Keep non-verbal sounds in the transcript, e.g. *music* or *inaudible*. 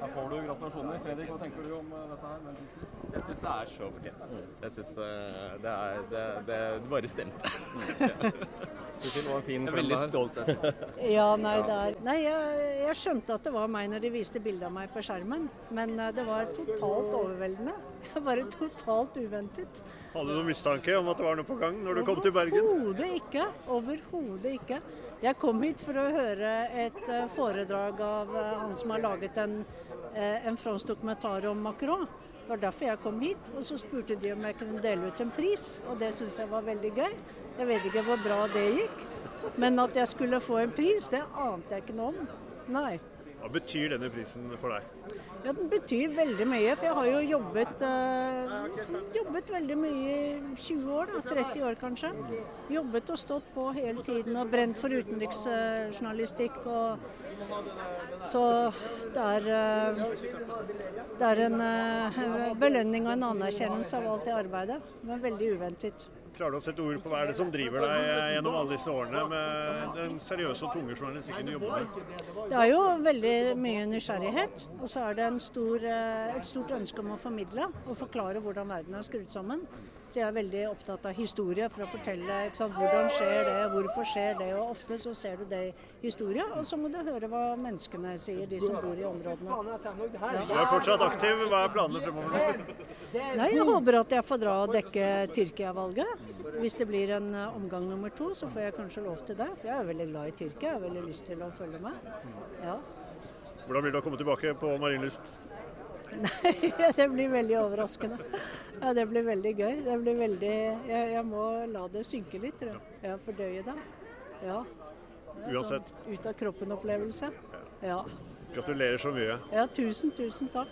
Her får du gratulasjoner. Fredrik, hva tenker du om eh, dette her? Jeg syns det er så fortjent. Jeg syns det, er det, det, det bare stemte. Det var en fin Jeg er veldig stolt. Jeg. *laughs* Ja, nei, det er Nei, jeg, jeg skjønte at det var meg når de viste bilde av meg på skjermen, men eh, det var totalt overveldende. *laughs* Bare totalt uventet. Hadde du noen mistanke om at det var noe på gang når du kom til Bergen? Overhodet ikke. Overhodet ikke. Jeg kom hit for å høre et eh, foredrag av eh, han som har laget en, en fransk dokumentar om Macron. Det var derfor jeg kom hit. Og så spurte de om jeg kunne dele ut en pris, og det syntes jeg var veldig gøy. Jeg vet ikke hvor bra det gikk, men at jeg skulle få en pris, det ante jeg ikke noe om. Nei. Hva betyr denne prisen for deg? Ja, Den betyr veldig mye, for jeg har jo jobbet, eh, jobbet veldig mye i 20 år, da, 30 år kanskje. Jobbet og stått på hele tiden og brent for utenriksjournalistikk. Så det er, eh, det er en eh, belønning og en anerkjennelse av alt det arbeidet. Men veldig uventet. Klarer du å sette ord på hva er det som driver deg gjennom alle disse årene med den seriøse og tunge journalistikken du jobber med? Det er jo veldig mye nysgjerrighet, og så er det en stor, eh, et stort ønske om å formidle og forklare hvordan verden er skrudd sammen. Så jeg er veldig opptatt av historie for å fortelle ikke sant, hvordan skjer det, hvorfor skjer det. Og ofte så ser du det i historie, og så må du høre hva menneskene sier, de som bor i områdene. Du er fortsatt aktiv. Hva er planene fremover? Nei, jeg håper at jeg får dra og dekke Tyrkia-valget. Hvis det blir en eh, omgang nummer to, så får jeg kanskje lov til det. For jeg er veldig glad i Tyrkia, jeg har veldig lyst til å følge med. Ja. Hvordan blir det å komme tilbake på Marienlyst? *laughs* Nei, det blir veldig overraskende. Ja, det blir veldig gøy. Det blir veldig Jeg, jeg må la det synke litt, tror jeg. Ja, fordøye det. Ja. Det Uansett. Sånn ut av kroppen-opplevelse. Ja. Gratulerer så mye. ja. Tusen, tusen takk.